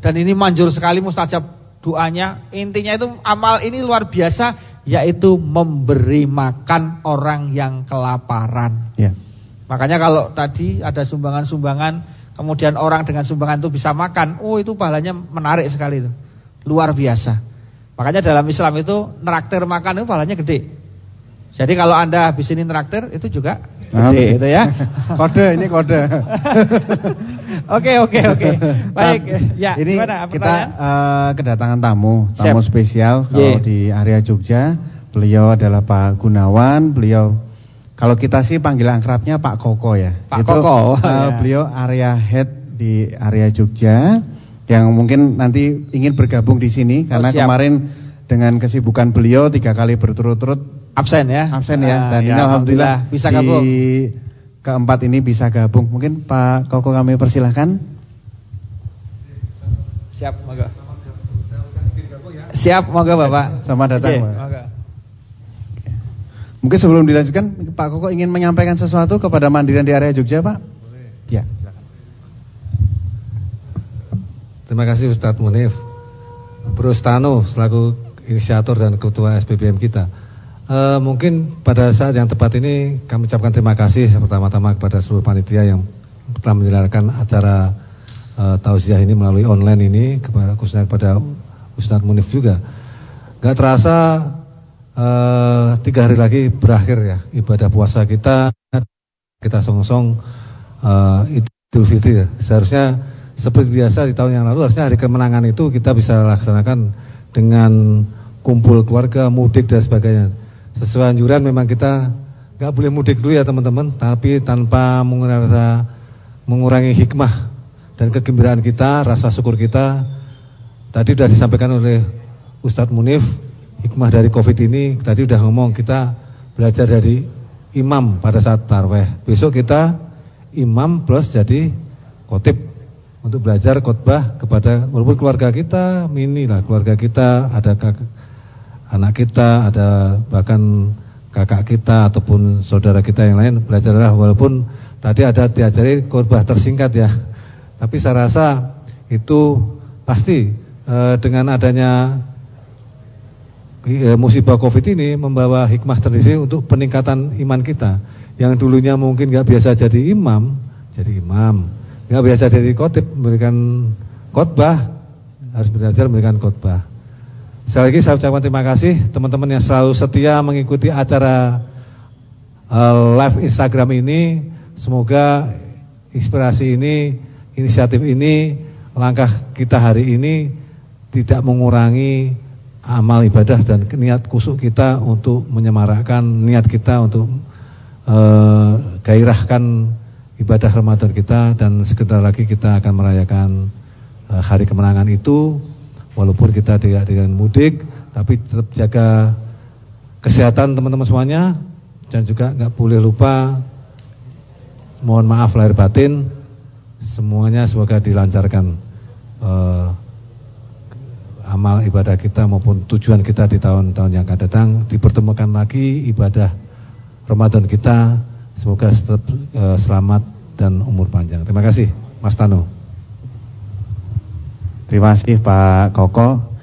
[SPEAKER 2] dan ini manjur sekali mustajab doanya. Intinya itu amal ini luar biasa yaitu memberi makan orang yang kelaparan. Ya. Makanya kalau tadi ada sumbangan-sumbangan kemudian orang dengan sumbangan itu bisa makan, oh itu pahalanya menarik sekali itu. Luar biasa. Makanya dalam Islam itu neraktir makan itu pahalanya gede. Jadi kalau Anda habis ini neraktir itu juga gede gitu ya.
[SPEAKER 1] kode ini kode.
[SPEAKER 2] Oke oke oke. Baik.
[SPEAKER 1] Ya, ini gimana, kita uh, kedatangan tamu, tamu Siap. spesial kalau yeah. di area Jogja. Beliau adalah Pak Gunawan, beliau kalau kita sih panggil akrabnya Pak Koko ya.
[SPEAKER 2] Pak Itu, Koko.
[SPEAKER 1] Uh, ya. Beliau area head di area Jogja yang mungkin nanti ingin bergabung di sini karena oh, kemarin dengan kesibukan beliau tiga kali berturut-turut
[SPEAKER 2] absen ya.
[SPEAKER 1] Absen ya. Dan ya, ini alhamdulillah, bisa gabung. Di keempat ini bisa gabung. Mungkin Pak Koko kami persilahkan.
[SPEAKER 2] Siap, moga. Siap, moga Bapak.
[SPEAKER 1] Selamat datang, Pak. Mungkin sebelum dilanjutkan Pak Koko ingin menyampaikan sesuatu kepada Mandirian di area Jogja Pak? Boleh. Ya.
[SPEAKER 3] Terima kasih Ustadz Munif. Bro Stano selaku inisiator dan ketua SPBM kita. E, mungkin pada saat yang tepat ini kami ucapkan terima kasih pertama-tama kepada seluruh panitia yang telah menyelenggarakan acara e, tausiah ini melalui online ini kepada khususnya kepada Ustadz Munif juga. Gak terasa uh, tiga hari lagi berakhir ya ibadah puasa kita kita song-song uh, Idul Fitri ya. Seharusnya seperti biasa di tahun yang lalu harusnya hari kemenangan itu kita bisa laksanakan dengan kumpul keluarga, mudik dan sebagainya. Sesuai anjuran memang kita nggak boleh mudik dulu ya teman-teman, tapi tanpa mengurangi, mengurangi hikmah dan kegembiraan kita, rasa syukur kita. Tadi sudah disampaikan oleh Ustadz Munif hikmah dari Covid ini tadi udah ngomong kita belajar dari imam pada saat tarweh. Besok kita imam plus jadi khotib untuk belajar khotbah kepada walaupun keluarga kita mini lah keluarga kita ada kakak, anak kita ada bahkan kakak kita ataupun saudara kita yang lain belajarlah walaupun tadi ada diajari khotbah tersingkat ya tapi saya rasa itu pasti e, dengan adanya musibah covid ini membawa hikmah tersendiri untuk peningkatan iman kita. Yang dulunya mungkin nggak biasa jadi imam jadi imam. Nggak biasa jadi khotib memberikan khotbah. Harus belajar memberikan khotbah. Sekali lagi saya ucapkan terima kasih teman-teman yang selalu setia mengikuti acara uh, live Instagram ini. Semoga inspirasi ini inisiatif ini langkah kita hari ini tidak mengurangi amal ibadah dan niat kusuk kita untuk menyemarakkan niat kita untuk uh, gairahkan ibadah Ramadan kita dan sekedar lagi kita akan merayakan uh, hari kemenangan itu. Walaupun kita tidak dengan mudik tapi tetap jaga kesehatan teman-teman semuanya dan juga nggak boleh lupa mohon maaf lahir batin semuanya semoga dilancarkan uh, amal ibadah kita maupun tujuan kita di tahun-tahun yang akan datang dipertemukan lagi ibadah Ramadan kita semoga tetap uh, selamat dan umur panjang. Terima kasih Mas Tano.
[SPEAKER 1] Terima kasih Pak Koko.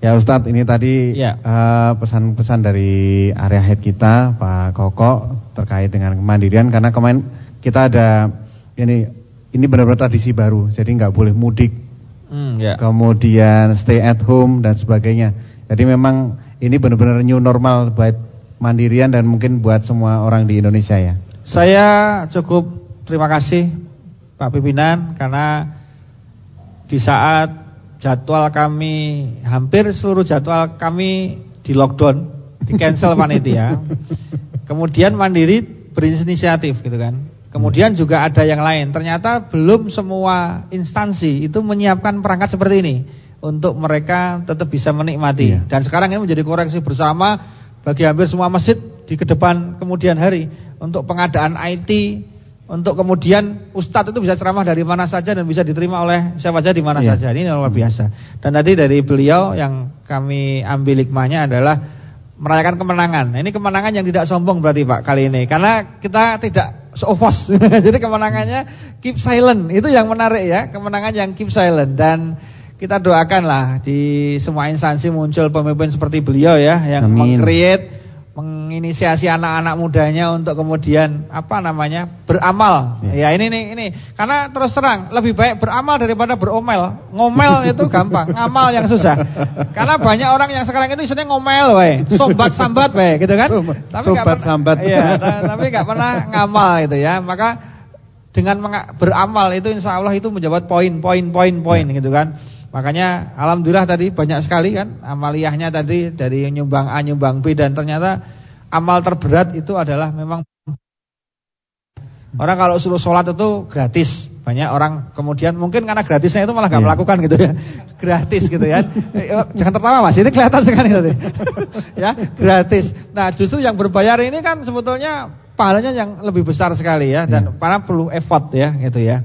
[SPEAKER 1] Ya Ustadz ini tadi ya. Eh, pesan-pesan ya. uh, dari area head kita Pak Koko terkait dengan kemandirian karena kemarin kita ada ini ini benar-benar tradisi baru jadi nggak boleh mudik hmm, yeah. kemudian stay at home dan sebagainya. Jadi memang ini benar-benar new normal buat mandirian dan mungkin buat semua orang di Indonesia ya.
[SPEAKER 2] Saya cukup terima kasih Pak pimpinan karena di saat jadwal kami hampir seluruh jadwal kami di lockdown, di cancel panitia. Kemudian Mandiri berinisiatif gitu kan. Kemudian juga ada yang lain. Ternyata belum semua instansi itu menyiapkan perangkat seperti ini untuk mereka tetap bisa menikmati. Iya. Dan sekarang ini menjadi koreksi bersama bagi hampir semua masjid di ke depan kemudian hari untuk pengadaan IT, untuk kemudian ustadz itu bisa ceramah dari mana saja dan bisa diterima oleh siapa saja di mana iya. saja. Ini luar biasa. Dan tadi dari beliau yang kami ambil hikmahnya adalah merayakan kemenangan. Nah, ini kemenangan yang tidak sombong berarti Pak kali ini. Karena kita tidak sofos. Jadi kemenangannya keep silent. Itu yang menarik ya, kemenangan yang keep silent dan kita doakanlah di semua instansi muncul pemimpin seperti beliau ya yang mengcreate menginisiasi anak-anak mudanya untuk kemudian apa namanya beramal. Ya. ya ini nih ini karena terus terang lebih baik beramal daripada beromel. Ngomel itu gampang, ngamal yang susah. Karena banyak orang yang sekarang itu isinya ngomel, wae, sombat sambat, wae, gitu kan?
[SPEAKER 1] Tapi Sobat sambat.
[SPEAKER 2] Iya, tapi nggak pernah ngamal itu ya. Maka dengan beramal itu insya Allah itu menjawab poin, poin, poin, poin, ya. gitu kan? Makanya alhamdulillah tadi banyak sekali kan amaliyahnya tadi dari nyumbang A nyumbang B dan ternyata amal terberat itu adalah memang orang kalau suruh sholat itu gratis. Banyak orang kemudian mungkin karena gratisnya itu malah gak yeah. melakukan gitu ya. Gratis gitu ya. Eh, jangan tertawa Mas, ini kelihatan sekali tadi. ya, gratis. Nah, justru yang berbayar ini kan sebetulnya pahalanya yang lebih besar sekali ya dan yeah. para perlu effort ya gitu ya.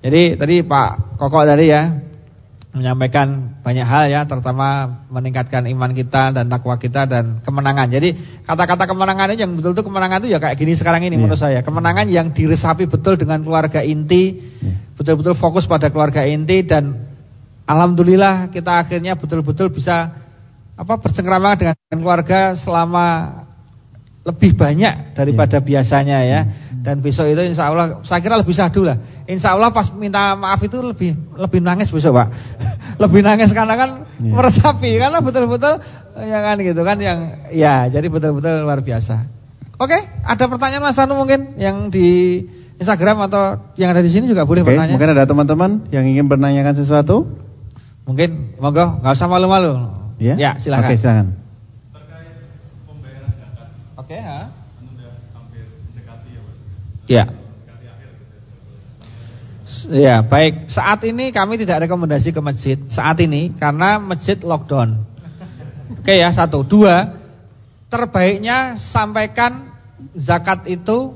[SPEAKER 2] Jadi tadi Pak Kokok tadi ya menyampaikan banyak hal ya, terutama meningkatkan iman kita dan takwa kita dan kemenangan. Jadi kata-kata kemenangan ini yang betul-betul kemenangan itu ya kayak gini sekarang ini yeah. menurut saya. Kemenangan yang diresapi betul dengan keluarga inti, iya. betul-betul yeah. fokus pada keluarga inti dan alhamdulillah kita akhirnya betul-betul bisa apa bercengkrama dengan keluarga selama lebih banyak daripada yeah. biasanya ya. Hmm. Dan besok itu insya Allah saya kira lebih sadu lah. Insya Allah pas minta maaf itu lebih lebih nangis besok pak. lebih nangis karena kan yeah. meresapi karena betul-betul ya kan gitu kan yang ya jadi betul-betul luar biasa. Oke, ada pertanyaan Mas Anu mungkin yang di Instagram atau yang ada di sini juga boleh
[SPEAKER 1] Oke,
[SPEAKER 2] bertanya.
[SPEAKER 1] Mungkin ada teman-teman yang ingin menanyakan sesuatu?
[SPEAKER 2] Mungkin monggo, nggak usah malu-malu.
[SPEAKER 1] Ya, ya silakan. Oke, silakan.
[SPEAKER 2] Oke, ha? Ya. Ya, baik. Saat ini kami tidak rekomendasi ke masjid saat ini karena masjid lockdown. Oke ya, satu, dua. Terbaiknya sampaikan zakat itu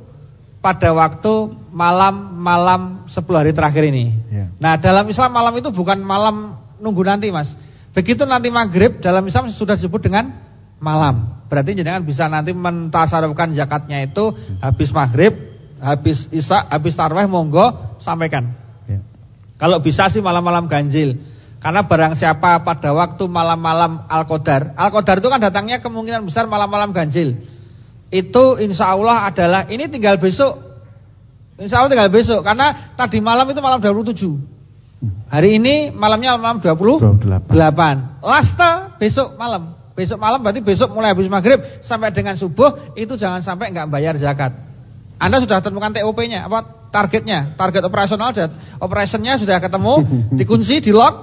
[SPEAKER 2] pada waktu malam-malam 10 hari terakhir ini. Ya. Nah, dalam Islam malam itu bukan malam nunggu nanti, Mas. Begitu nanti maghrib dalam Islam sudah disebut dengan malam. Berarti jenengan bisa nanti mentasarufkan zakatnya itu habis maghrib habis isya, habis tarweh monggo sampaikan. Ya. Kalau bisa sih malam-malam ganjil. Karena barang siapa pada waktu malam-malam Al-Qadar. Al-Qadar itu kan datangnya kemungkinan besar malam-malam ganjil. Itu insya Allah adalah ini tinggal besok. Insya Allah tinggal besok karena tadi malam itu malam 27. Hari ini malamnya malam 28. 28. Lasta besok malam. Besok malam berarti besok mulai habis maghrib sampai dengan subuh itu jangan sampai nggak bayar zakat. Anda sudah temukan TOP-nya, apa targetnya, target operasional dan operationnya sudah ketemu, dikunci, di lock,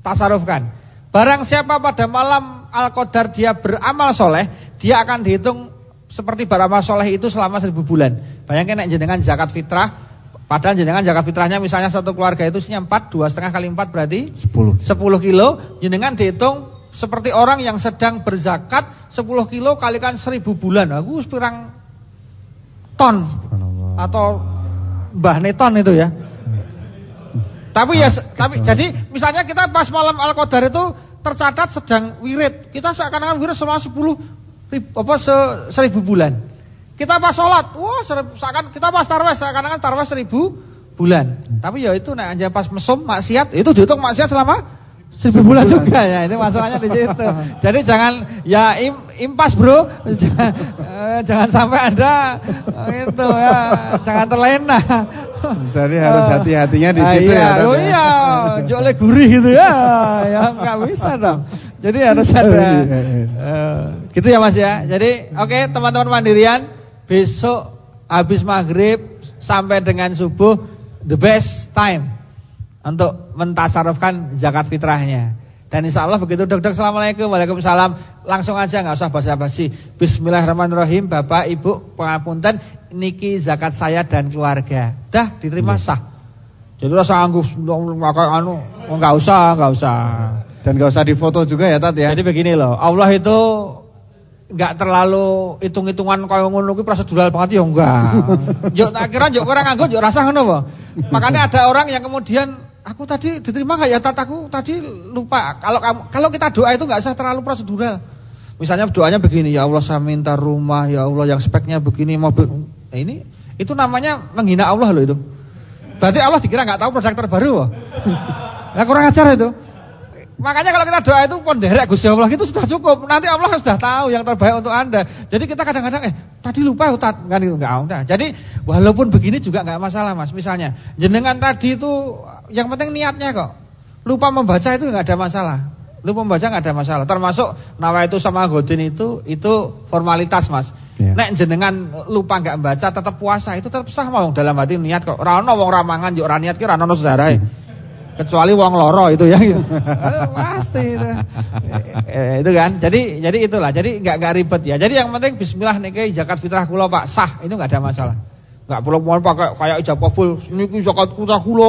[SPEAKER 2] tasarufkan. Barang siapa pada malam Al-Qadar dia beramal soleh, dia akan dihitung seperti beramal soleh itu selama seribu bulan. Bayangkan nek jenengan zakat fitrah, Padahal jenengan zakat fitrahnya misalnya satu keluarga itu isinya 4, dua setengah kali 4 berarti 10 10 kilo. Jenengan dihitung seperti orang yang sedang berzakat 10 kilo kalikan 1000 bulan. Aku pirang ton atau Mbah Neton itu ya. Tapi ya tapi jadi misalnya kita pas malam Al-Qadar itu tercatat sedang wirid. Kita seakan-akan wirid selama 10 ribu, apa se, seribu bulan. Kita pas sholat, wah seakan kita pas tarwah seakan-akan tarwah seribu bulan. Tapi ya itu nah aja pas mesum maksiat itu dihitung maksiat selama Seribu bulan juga ya, ini masalahnya di situ. Jadi jangan ya im, impas bro, jangan, eh, jangan sampai ada itu ya, jangan terlena.
[SPEAKER 1] Jadi harus hati-hatinya di situ
[SPEAKER 2] iya, ya. Oh iya, jole gurih gitu ya, ya nggak bisa dong. Jadi harus ada. Uh, gitu ya mas ya. Jadi oke okay, teman-teman mandirian, besok habis maghrib sampai dengan subuh the best time untuk mentasarufkan zakat fitrahnya. Dan insya Allah begitu dok assalamualaikum waalaikumsalam langsung aja nggak usah basa-basi. Bismillahirrahmanirrahim Bapak Ibu pengapunten niki zakat saya dan keluarga. Dah diterima iya. sah. Jadi rasa anggup anu nggak usah nggak usah.
[SPEAKER 1] Dan nggak usah difoto juga ya Tat ya.
[SPEAKER 2] Jadi begini loh Allah itu nggak terlalu hitung-hitungan kaya ngono kuwi prosedural banget ya enggak. Yo tak kira yo orang nganggo yo rasa ngono apa. Makanya ada orang yang kemudian aku tadi diterima enggak ya tataku tadi lupa. Kalau kamu kalau kita doa itu enggak usah terlalu prosedural. Misalnya doanya begini, ya Allah saya minta rumah, ya Allah yang speknya begini mobil. Nah, ini itu namanya menghina Allah loh itu. Berarti Allah dikira enggak tahu produk terbaru. Ya kurang ajar itu. Makanya kalau kita doa itu ponderek Gusti Allah itu sudah cukup. Nanti Allah sudah tahu yang terbaik untuk Anda. Jadi kita kadang-kadang eh tadi lupa Ustaz kan itu enggak enggak. Jadi walaupun begini juga enggak masalah Mas. Misalnya jenengan tadi itu yang penting niatnya kok. Lupa membaca itu enggak ada masalah. Lupa membaca enggak ada masalah. Termasuk nawa itu sama godin itu itu formalitas Mas. Ya. Nek jenengan lupa enggak membaca tetap puasa itu tetap sah mau dalam hati niat kok. Ora ono wong ramangan yo ora niat ki ora ono sedarae. Kecuali wong loro itu ya. Pasti itu. Eh, itu kan. Jadi jadi itulah. Jadi nggak nggak ribet ya. Jadi yang penting Bismillah nih zakat fitrah kulo pak. Sah. Itu nggak ada masalah. Nggak perlu mau pakai kayak ijab kabul ini zakat fitrah kulo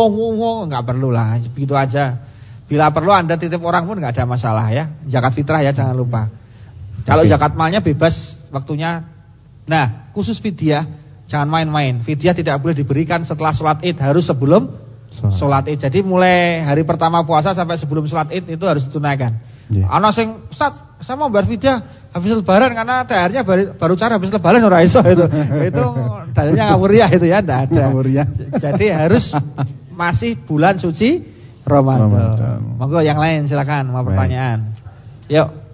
[SPEAKER 2] nggak perlu lah. Begitu aja. Bila perlu anda titip orang pun nggak ada masalah ya. Zakat fitrah ya jangan lupa. Kalau zakat malnya bebas waktunya. Nah khusus fidyah jangan main-main. Fidyah tidak boleh diberikan setelah sholat id. Harus sebelum Sholat id. Jadi mulai hari pertama puasa sampai sebelum sholat id itu harus ditunaikan. Yeah. Ana sing Ustaz, saya mau bayar fidyah habis lebaran karena THR-nya baru, baru cara habis lebaran ora iso itu. itu dalilnya ngawuriah itu ya, enggak ada. Ngawuriah. Jadi harus masih bulan suci Ramadan. Ramadan. Monggo yang lain silakan mau pertanyaan. Yuk.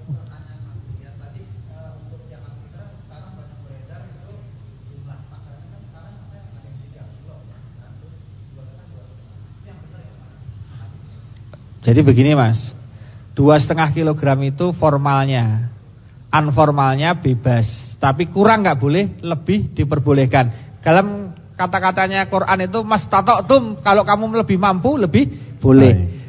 [SPEAKER 2] Jadi begini mas, dua setengah kilogram itu formalnya, unformalnya bebas, tapi kurang nggak boleh, lebih diperbolehkan. Dalam kata-katanya Quran itu mas tatok tum, kalau kamu lebih mampu lebih boleh.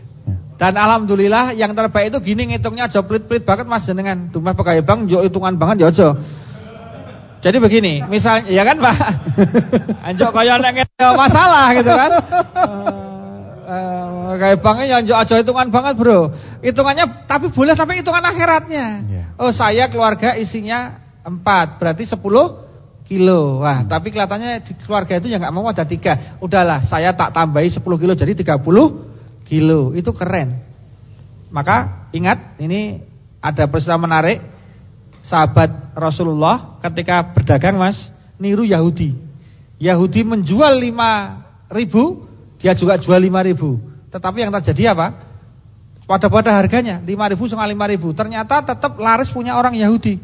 [SPEAKER 2] Dan alhamdulillah yang terbaik itu gini ngitungnya aja pelit-pelit banget mas jenengan. Dumah pakai bang, jo hitungan banget ya aja. Jadi begini, misalnya ya kan Pak. Anjok kaya nek masalah gitu kan. Uh, kayak banknya yang aja hitungan banget bro. Hitungannya tapi boleh tapi hitungan akhiratnya. Yeah. Oh saya keluarga isinya 4 Berarti 10 kilo. Wah hmm. tapi kelihatannya di keluarga itu yang nggak mau ada 3 Udahlah saya tak tambahi 10 kilo jadi 30 kilo. Itu keren. Maka ingat ini ada peristiwa menarik. Sahabat Rasulullah ketika berdagang mas Niru Yahudi. Yahudi menjual 5 ribu dia juga jual 5 ribu. Tetapi yang terjadi apa? Pada-pada harganya 5 ribu sama 5 ribu. Ternyata tetap laris punya orang Yahudi.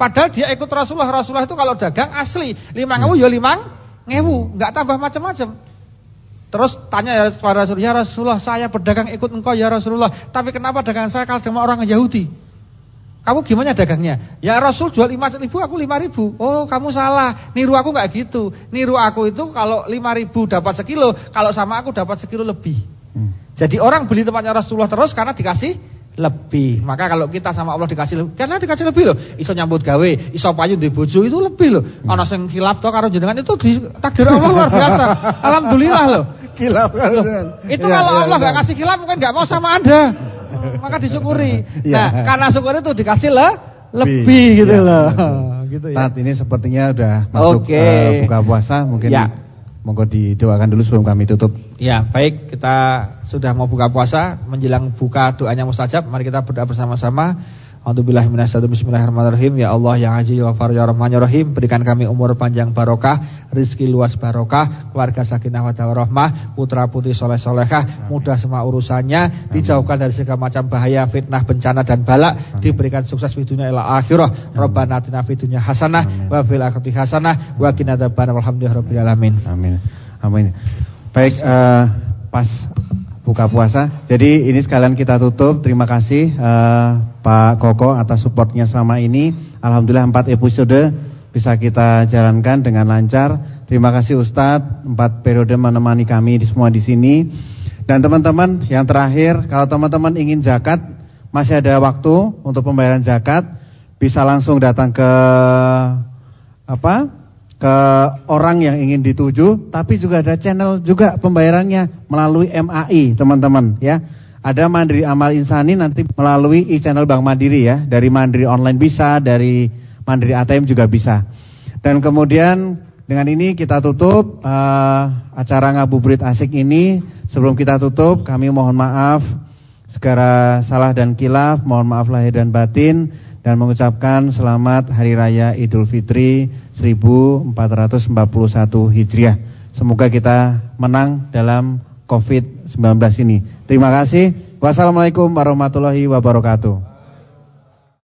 [SPEAKER 2] Padahal dia ikut Rasulullah. Rasulullah itu kalau dagang asli 5 ngewu ya 5 ngewu. Enggak tambah macam-macam. Terus tanya ya Rasulullah, ya Rasulullah saya berdagang ikut engkau ya Rasulullah. Tapi kenapa dagangan saya kalau dengan orang Yahudi? Kamu gimana dagangnya? Ya Rasul jual 5 ribu, aku 5 ribu. Oh kamu salah, niru aku nggak gitu. Niru aku itu kalau 5 ribu dapat sekilo, kalau sama aku dapat sekilo lebih. Hmm. Jadi orang beli tempatnya Rasulullah terus karena dikasih lebih. Maka kalau kita sama Allah dikasih lebih, karena dikasih lebih loh. Iso nyambut gawe, iso payu di bojo itu lebih loh. Hmm. Ana sing khilaf to karo jenengan itu di takdir Allah luar biasa. Alhamdulillah loh. Khilaf karo Itu ya, kalau ya, Allah nggak ya, kasih khilaf mungkin nggak mau sama Anda maka disyukuri. Ya. Nah, karena syukur itu dikasih lah lebih gitu ya, loh.
[SPEAKER 1] gitu ya. Saat ini sepertinya udah masuk okay. uh, eh, buka puasa, mungkin ya. monggo didoakan dulu sebelum kami tutup.
[SPEAKER 2] Ya, baik kita sudah mau buka puasa, menjelang buka doanya mustajab, mari kita berdoa bersama-sama. Bismillahirrahmanirrahim. Ya Allah yang haji wa ya Rahman ya Rahim. Berikan kami umur panjang barokah Rizki luas barokah Keluarga sakinah wa rahmah Putra putri soleh solehah Mudah semua urusannya Dijauhkan dari segala macam bahaya Fitnah, bencana dan balak. Diberikan sukses di dunia ila akhirah. Rabbana atina fid dunya hasanah Wa fil akhirati hasanah Wa qina Walhamdulillah Rabbil Alamin.
[SPEAKER 1] Amin. Amin. Baik uh, Pas buka puasa. Jadi ini sekalian kita tutup. Terima kasih uh, Pak Koko atas supportnya selama ini. Alhamdulillah empat episode bisa kita jalankan dengan lancar. Terima kasih Ustadz, empat periode menemani kami di semua di sini. Dan teman-teman, yang terakhir, kalau teman-teman ingin zakat, masih ada waktu untuk pembayaran zakat, bisa langsung datang ke apa? Ke orang yang ingin dituju, tapi juga ada channel juga pembayarannya melalui MAI, teman-teman ya. Ada Mandiri Amal Insani nanti melalui e-channel Bank Mandiri ya, dari Mandiri online bisa, dari Mandiri ATM juga bisa. Dan kemudian dengan ini kita tutup uh, acara ngabuburit asik ini. Sebelum kita tutup, kami mohon maaf segera salah dan kilaf, mohon maaf lahir dan batin dan mengucapkan selamat Hari Raya Idul Fitri 1441 Hijriah. Semoga kita menang dalam COVID-19 ini. Terima kasih. Wassalamualaikum warahmatullahi wabarakatuh.